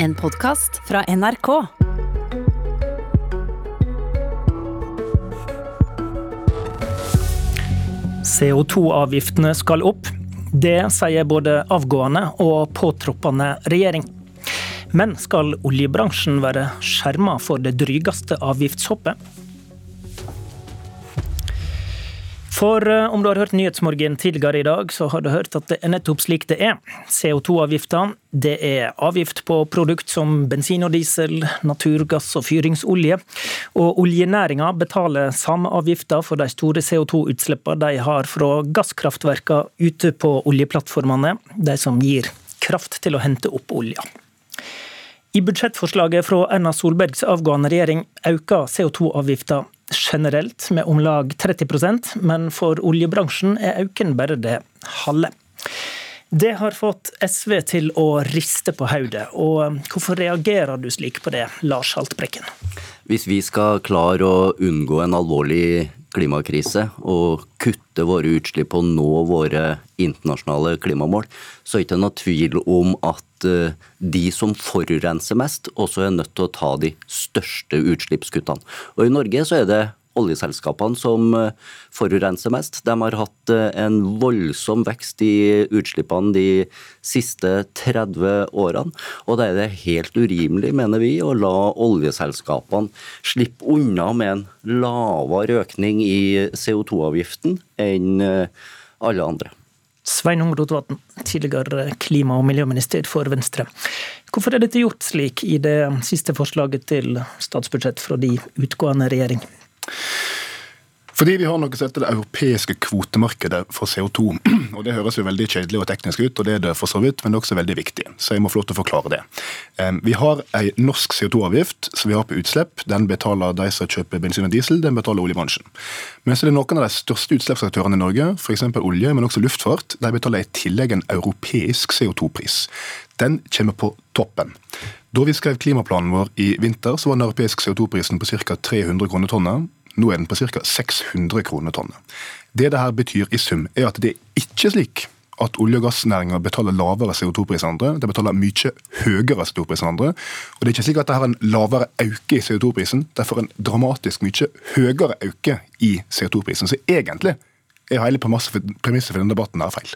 En podkast fra NRK. CO2-avgiftene skal opp. Det sier både avgående og påtroppende regjering. Men skal oljebransjen være skjerma for det drygeste avgiftshoppet? For eh, om du har hørt Nyhetsmorgen tidligere i dag, så har du hørt at det er nettopp slik det er. CO2-avgifta det er avgift på produkt som bensin og diesel, naturgass og fyringsolje. Og oljenæringa betaler samme avgifta for de store CO2-utslippene de har fra gasskraftverka ute på oljeplattformene, de som gir kraft til å hente opp olja. I budsjettforslaget fra Erna Solbergs avgående regjering øker CO2-avgifta generelt med om lag 30% men for oljebransjen er auken bare det halve. Det har fått SV til å riste på hodet. Og hvorfor reagerer du slik på det, Lars Haltbrekken? Hvis vi skal klare å unngå en alvorlig klimakrise og kutte våre utslipp og nå våre internasjonale klimamål, så er det ikke noe tvil om at eh, de som forurenser mest, også er nødt til å ta de største utslippskuttene. Og I Norge så er det oljeselskapene som eh, forurenser mest. De har hatt eh, en voldsom vekst i utslippene de siste 30 årene. Og da er det helt urimelig, mener vi, å la oljeselskapene slippe unna med en lavere økning i CO2-avgiften enn eh, alle andre. Sveinung Rotevatn, tidligere klima- og miljøminister for Venstre. Hvorfor er dette gjort slik i det siste forslaget til statsbudsjett fra de utgående regjering? Fordi vi har noe som heter det europeiske kvotemarkedet for CO2. Og Det høres jo veldig kjedelig og teknisk ut, og det er det for så vidt, men det er også veldig viktig. Så jeg må få lov til å forklare det. Vi har ei norsk CO2-avgift som vi har på utslipp. Den betaler de som kjøper bensin og diesel, den betaler oljebransjen. Men så er det noen av de største utslippsaktørene i Norge, f.eks. olje, men også luftfart, de betaler i tillegg en europeisk CO2-pris. Den kommer på toppen. Da vi skrev klimaplanen vår i vinter, så var den europeiske CO2-prisen på ca. 300 kroner tonnet. Nå er den på ca. 600 kroner tonnet. Det det her betyr i sum, er at det er ikke slik at olje- og gassnæringa betaler lavere CO2-pris enn andre. De betaler mye høyere CO2-pris enn andre. Og det er ikke slik at det har en lavere auke i CO2-prisen. De får en dramatisk mye høyere auke i CO2-prisen. Så egentlig er hele premisset for denne debatten her feil.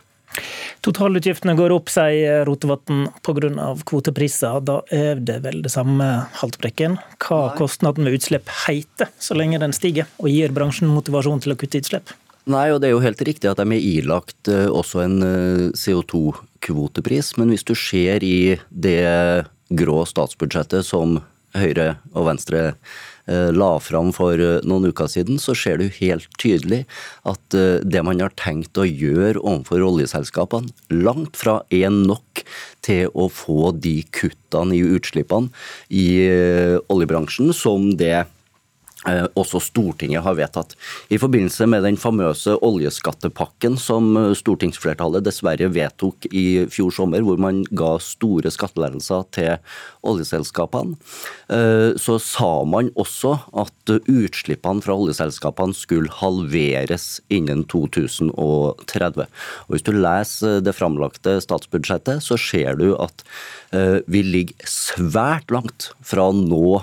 Totalutgiftene går opp, sier Rotevatn, pga. kvotepriser. Da er det vel det samme, Haltbrekken. Hva Nei. kostnaden ved utslipp heter, så lenge den stiger, og gir bransjen motivasjon til å kutte utslipp? Nei, og det er jo helt riktig at de er ilagt eh, også en eh, CO2-kvotepris. Men hvis du ser i det grå statsbudsjettet som Høyre og Venstre Eh, la fram for eh, noen uker siden, så ser du helt tydelig at eh, det man har tenkt å gjøre overfor oljeselskapene, langt fra er nok til å få de kuttene i utslippene i oljebransjen som det også Stortinget har vedtatt. I forbindelse med den famøse oljeskattepakken som eh, stortingsflertallet dessverre vedtok i fjor sommer, hvor man ga store skattelettelser til oljeselskapene, eh, så sa man også at utslippene fra oljeselskapene skulle halveres innen 2030. Og Hvis du leser det framlagte statsbudsjettet, så ser du at vi ligger svært langt fra å nå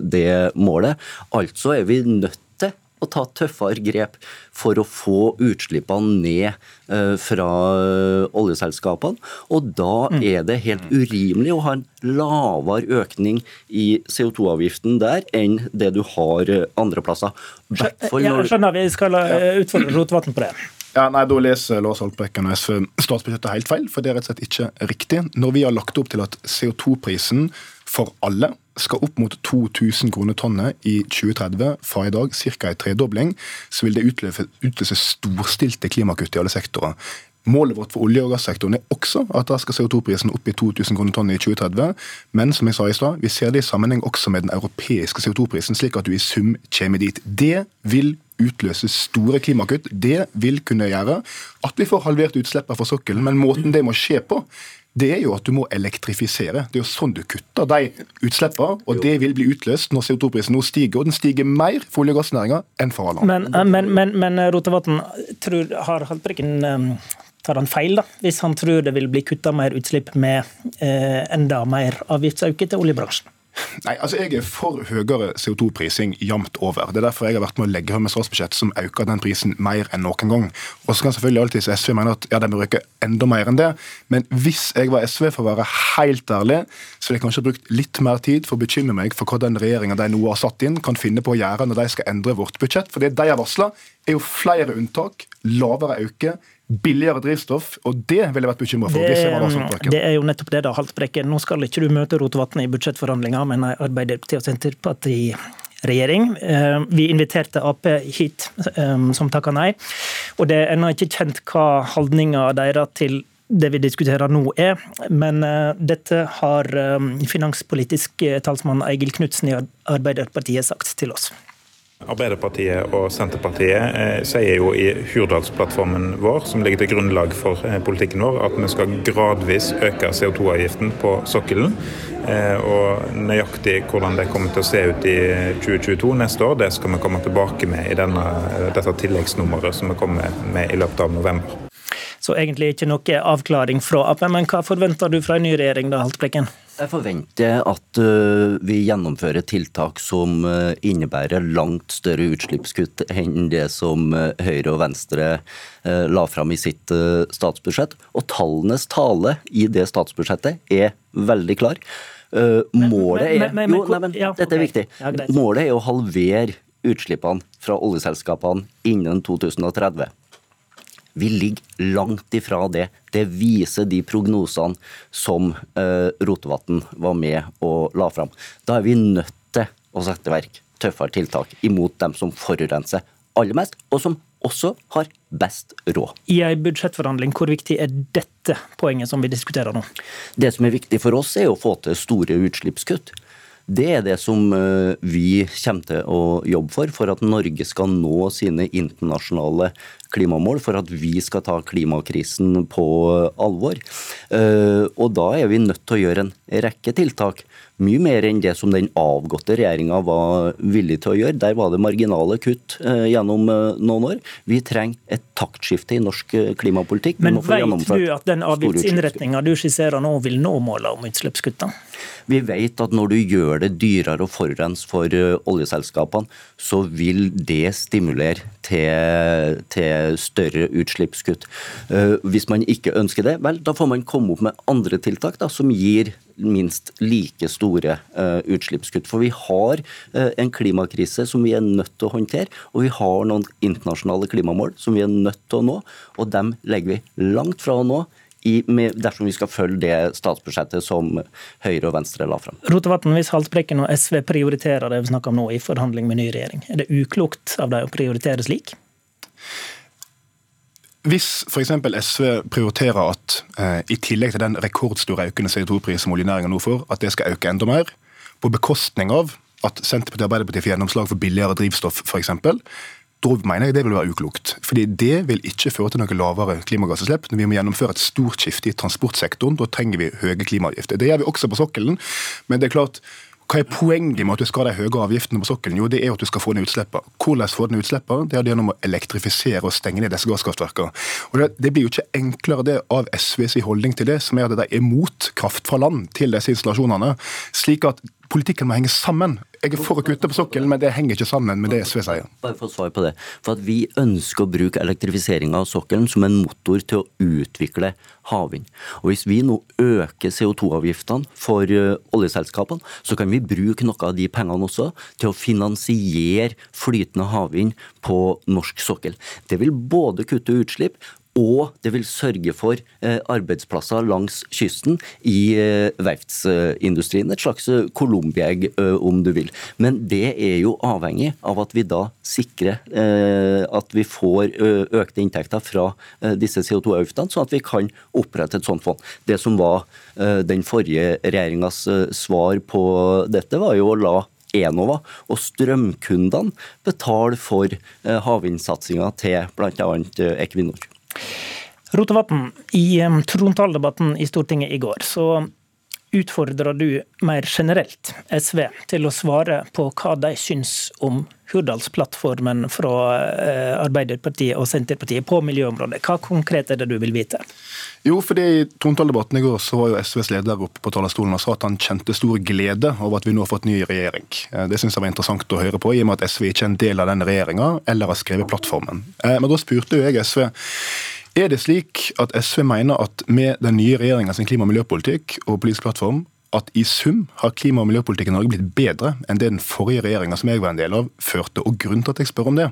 det målet. Altså så er vi nødt til å ta tøffere grep for å få utslippene ned eh, fra eh, oljeselskapene. Og da mm. er det helt urimelig å ha en lavere økning i CO2-avgiften der enn det du har eh, andre plasser. Jeg skjønner, vi skal utfordre Rotevatn på det. Ja, nei, Da leser Lars Haltbrekken og SV statsbudsjettet helt feil, for det er rett og slett ikke riktig. Når vi har lagt opp til at CO2-prisen for alle skal opp mot 2000 kroner tonnet i 2030, fra i dag ca. en tredobling, så vil det utløse, utløse storstilte klimakutt i alle sektorer. Målet vårt for olje- og gassektoren er også at da skal CO2-prisen opp i 2000 kroner tonnet i 2030. Men som jeg sa i stad, vi ser det i sammenheng også med den europeiske CO2-prisen, slik at du i sum kommer dit. Det vil utløse store klimakutt. Det vil kunne gjøre at vi får halvert utslippene fra sokkelen, men måten det må skje på, det er jo at du må elektrifisere. Det er jo sånn du kutter de utslippene. Og det vil bli utløst når CO2-prisen nå stiger, og den stiger mer for olje- og gassnæringa enn for alle andre. Men, men, men, men Rotevatn, har Haltbrekken tar han feil da, hvis han tror det vil bli kutta mer utslipp med eh, enda mer avgiftsøkning til oljebransjen? Nei, altså Jeg er for høyere CO2-prising jevnt over. Det er derfor jeg har vært med å legge fram et statsbudsjett som øker den prisen mer enn noen gang. Og så kan selvfølgelig alltid SV mene at ja, de bør øke enda mer enn det. Men hvis jeg var SV, for å være helt ærlig, så ville jeg kanskje brukt litt mer tid for å bekymre meg for hva den regjeringa de nå har satt inn, kan finne på å gjøre når de skal endre vårt budsjett. For det de har varsla, er jo flere unntak, lavere øke, billigere drivstoff, og det ville jeg vært bekymra for. Det, det, er jo nettopp det, da, Haltbrekken. Nå skal ikke du møte Rotevatn i budsjettforhandlinger, en Arbeiderpartiet og Senterparti-regjering. Eh, vi inviterte Ap hit, eh, som takka nei. Og det er ennå ikke kjent hva holdninga deres til det vi diskuterer nå er, men uh, dette har finanspolitisk talsmann Eigil Knutsen i Arbeiderpartiet sagt til oss. Arbeiderpartiet og Senterpartiet eh, sier jo i Hurdalsplattformen vår, som ligger til grunnlag for eh, politikken vår, at vi skal gradvis øke CO2-avgiften på sokkelen. Eh, og nøyaktig hvordan det kommer til å se ut i 2022 neste år, det skal vi komme tilbake med i denne, dette tilleggsnummeret som vi kommer med i løpet av november. Så egentlig ikke noe avklaring fra Ap, men hva forventer du fra en ny regjering da, Haltbrekken? Jeg forventer at uh, vi gjennomfører tiltak som uh, innebærer langt større utslippskutt enn det som uh, Høyre og Venstre la fram i sitt statsbudsjett. Og tallenes tale i det statsbudsjettet er veldig klar. Målet er Jo, nei, men dette er viktig. Målet er å halvere utslippene fra oljeselskapene innen 2030. Vi ligger langt ifra det. Det viser de prognosene som eh, Rotevatn var med og la fram. Da er vi nødt til å sette i verk tøffere tiltak imot dem som forurenser aller mest, og som også har best råd. I en budsjettforhandling, hvor viktig er dette poenget som vi diskuterer nå? Det som er viktig for oss, er å få til store utslippskutt. Det er det som eh, vi kommer til å jobbe for, for at Norge skal nå sine internasjonale klimamål, for at vi skal ta klimakrisen på alvor. Eh, og da er vi nødt til å gjøre en rekke tiltak. Mye mer enn det som den avgåtte regjeringa var villig til å gjøre. Der var det marginale kutt eh, gjennom noen år. Vi trenger et taktskifte i norsk klimapolitikk. Men vet du at den avgiftsinnretninga du skisserer nå, vil nå målet om utslippskutta? Vi vet at når du gjør det dyrere å forurense for eh, oljeselskapene, så vil det stimulere til, til, større utslippskutt. Eh, hvis man ikke ønsker det, vel, da får man komme opp med andre tiltak da, som gir minst like store uh, utslippskutt. For vi har uh, en klimakrise som vi er nødt til å håndtere, og vi har noen internasjonale klimamål som vi er nødt til å nå, og dem legger vi langt fra å nå i, med, dersom vi skal følge det statsbudsjettet som Høyre og Venstre la fram. Rotevatn, hvis Haltbrekken og SV prioriterer det vi snakker om nå i forhandling med ny regjering, er det uklokt av dem å prioritere slik? Hvis f.eks. SV prioriterer at eh, i tillegg til den rekordstore økende CO2-pris som oljenæringa nå får, at det skal øke enda mer, på bekostning av at Senterpartiet og Arbeiderpartiet får gjennomslag for billigere drivstoff f.eks., da mener jeg det vil være uklokt. Fordi det vil ikke føre til noe lavere klimagassutslipp. Når vi må gjennomføre et stort skifte i transportsektoren, da trenger vi høye klimaavgifter. Det gjør vi også på sokkelen, men det er klart hva er poenget med at du skal ha de høye avgiftene på sokkelen? Jo, det er at du skal få ned utslippene. Hvordan få ned utslippene? Det er gjennom å elektrifisere og stenge ned disse gasskraftverkene. Og det, det, blir jo ikke enklere det av SVs holdning til det, som er at de er mot kraft fra land til disse installasjonene. slik at politikken må henge sammen. Jeg er for å kutte på sokkelen, men det henger ikke sammen med det SV sier. Bare for å svare på det. For at Vi ønsker å bruke elektrifisering av sokkelen som en motor til å utvikle havvind. Og Hvis vi nå øker CO2-avgiftene for uh, oljeselskapene, så kan vi bruke noe av de pengene også til å finansiere flytende havvind på norsk sokkel. Det vil både kutte utslipp, og det vil sørge for eh, arbeidsplasser langs kysten i eh, verftsindustrien. Et slags Colombia-egg, om du vil. Men det er jo avhengig av at vi da sikrer at vi får økte inntekter fra disse CO2-avgiftene, sånn at vi kan opprette et sånt fond. Det som var den forrige regjeringas svar på dette, var jo å la Enova og strømkundene betale for havvindsatsinga til bl.a. Equinor. Rotevatn, i trontaledebatten i Stortinget i går så utfordrer du mer generelt SV til å svare på hva de syns om Hurdalsplattformen fra eh, Arbeiderpartiet og Senterpartiet på miljøområdet. Hva konkret er det du vil vite? Jo, fordi I trontaledebatten i går så var jo SVs leder oppe på talerstolen og sa at han kjente stor glede over at vi nå har fått ny regjering. Eh, det synes jeg var interessant å høre på, i og med at SV ikke er en del av den regjeringa eller har skrevet plattformen. Men da spurte jo jeg SV er det slik at SV mener at med den nye regjeringa sin klima- og miljøpolitikk og politisk plattform, at i sum har klima- og miljøpolitikken i Norge blitt bedre enn det den forrige regjeringa som jeg var en del av, førte. Og Grunnen til at jeg spør om det,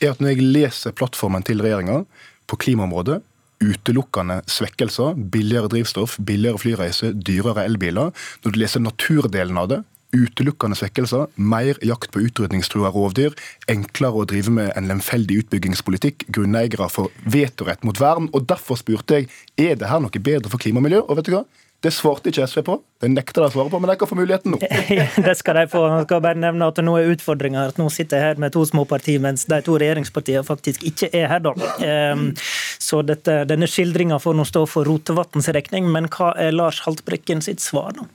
er at når jeg leser plattformen til regjeringa på klimaområdet, utelukkende svekkelser, billigere drivstoff, billigere flyreise, dyrere elbiler. Når du leser naturdelen av det, utelukkende svekkelser, mer jakt på utrydningstrua rovdyr, enklere å drive med en lemfeldig utbyggingspolitikk, grunneiere får vetorett mot vern. og Derfor spurte jeg er det her noe bedre for klima og miljø. Og vet du hva? Det svarte ikke SV på. Det nekter de å svare på, men de kan få muligheten nå. det skal de få. Jeg skal bare nevne at nå er utfordringa at nå sitter jeg her med to små partier, mens de to regjeringspartiene faktisk ikke er her, da. Ehm, så dette, denne skildringa får nå stå for Rotevatns regning, men hva er Lars Haltbrekken sitt svar, da?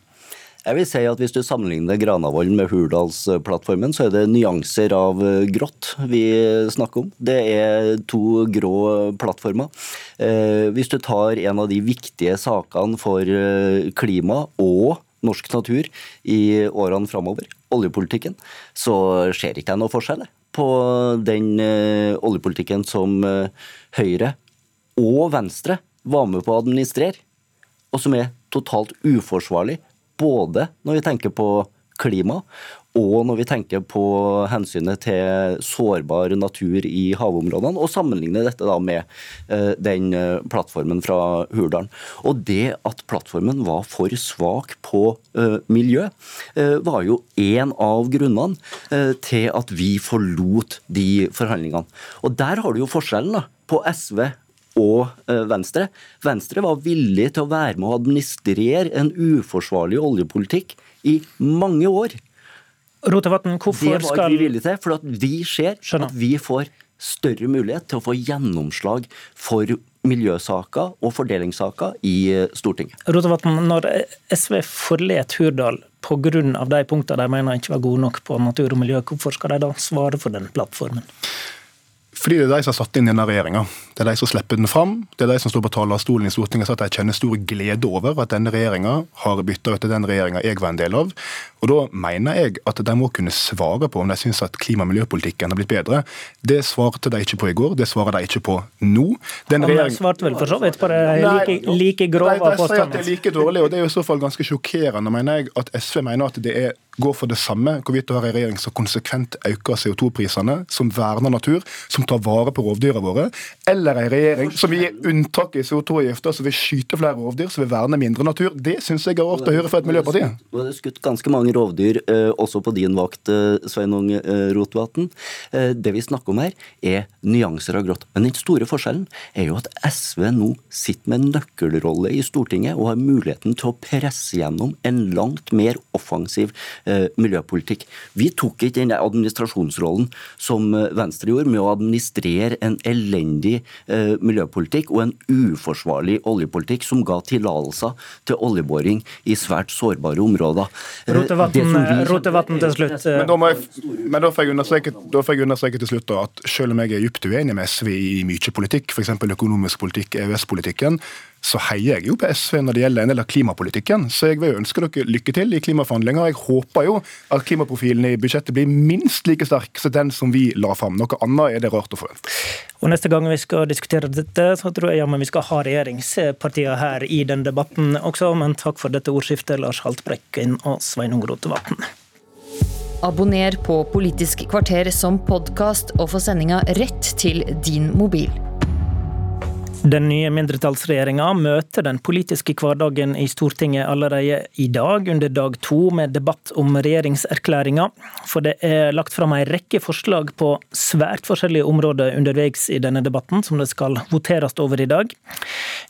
Jeg vil si at Hvis du sammenligner Granavolden med Hurdalsplattformen, så er det nyanser av eh, grått vi snakker om. Det er to grå plattformer. Eh, hvis du tar en av de viktige sakene for eh, klima og norsk natur i årene framover, oljepolitikken, så ser ikke jeg noe forskjell på den oljepolitikken som Høyre og Venstre var med på å administrere, og som er totalt uforsvarlig både når vi tenker på klima, og når vi tenker på hensynet til sårbar natur i havområdene, og sammenligne dette da med uh, den uh, plattformen fra Hurdalen. Og det at plattformen var for svak på uh, miljø, var jo en av grunnene til at vi forlot de forhandlingene. Og der har du jo forskjellen da, på SV og eh, Venstre. Venstre var villig til å være med å administrere en uforsvarlig oljepolitikk i mange år. Rotevatn, hvorfor skal Det var ikke vi villige til, for at vi ser Skjønner. at vi får større mulighet til å få gjennomslag for miljøsaker og fordelingssaker i eh, Stortinget. Rotevatn, når SV forlet Hurdal pga. de punktene de mener ikke var gode nok på natur og miljø, hvorfor skal de da svare for den plattformen? Fordi det er de som har satt inn denne regjeringa. Det er de som slipper den fram. Det er de som står på talerstolen i Stortinget og sier at de kjenner stor glede over at denne regjeringa har bytta ut til den regjeringa jeg var en del av. Og Da mener jeg at de må kunne svare på om de syns at klima- og miljøpolitikken har blitt bedre. Det svarte de ikke på i går, det svarer de ikke på nå. Den regjering... De svarte vel for så vidt på det like, like grove påstanden. De, de sier at det er like dårlig, og det er i så fall ganske sjokkerende, mener jeg, at SV mener at det er går for det samme, hvorvidt du har en regjering som konsekvent øker CO2-prisene, som verner natur, som tar vare på rovdyra våre, eller en regjering som vil gi unntak i CO2-avgifta, som vil skyte flere rovdyr, som vil verne mindre natur. Det syns jeg er rart å høre fra et miljøparti. Du har skutt ganske mange rovdyr eh, også på din vakt, eh, Sveinung eh, Rotevatn. Det vi snakker om her, er nyanser av grått. Men den store forskjellen er jo at SV nå sitter med nøkkelrolle i Stortinget og har muligheten til å presse gjennom en langt mer offensiv Eh, miljøpolitikk. Vi tok ikke den administrasjonsrollen som eh, Venstre gjorde, med å administrere en elendig eh, miljøpolitikk og en uforsvarlig oljepolitikk som ga tillatelser til oljeboring i svært sårbare områder. Rotevatn til slutt. Men da, jeg, men da får jeg understreke, jeg understreke til slutt da, at selv om jeg er dypt uenig med SV i mye politikk, f.eks. økonomisk politikk, EØS-politikken, så heier jeg jo på SV når det gjelder en del av klimapolitikken. Så jeg vil ønske dere lykke til i klimaforhandlinger. Jeg håper jo at klimaprofilen i budsjettet blir minst like sterk som den som vi la fram. Noe annet er det rart å få. Og Neste gang vi skal diskutere dette, så tror jeg jammen vi skal ha regjeringspartiene her i den debatten også. Men takk for dette ordskiftet, Lars Haltbrekken og Sveinung Rotevatn. Abonner på Politisk kvarter som podkast, og få sendinga rett til din mobil. Den nye mindretallsregjeringa møter den politiske hverdagen i Stortinget allerede i dag, under dag to, med debatt om regjeringserklæringa. For det er lagt fram en rekke forslag på svært forskjellige områder underveis i denne debatten, som det skal voteres over i dag.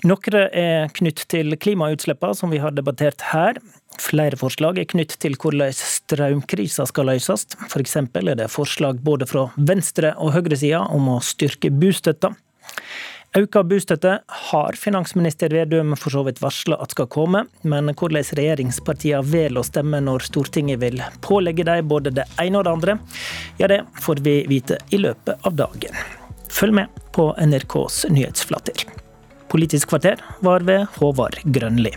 Noen er knytt til klimautslippene, som vi har debattert her. Flere forslag er knytt til hvordan strømkrisa skal løses. F.eks. er det forslag både fra venstre- og høyresida om å styrke bostøtta. Auka bostøtte har finansminister Vedum for så vidt varsla at skal komme, men hvordan regjeringspartiene velger å stemme når Stortinget vil pålegge dem både det ene og det andre, ja det får vi vite i løpet av dagen. Følg med på NRKs nyhetsflater. Politisk kvarter var ved Håvard Grønli.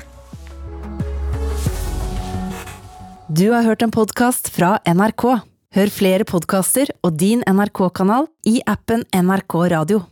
Du har hørt en podkast fra NRK. Hør flere podkaster og din NRK-kanal i appen NRK Radio.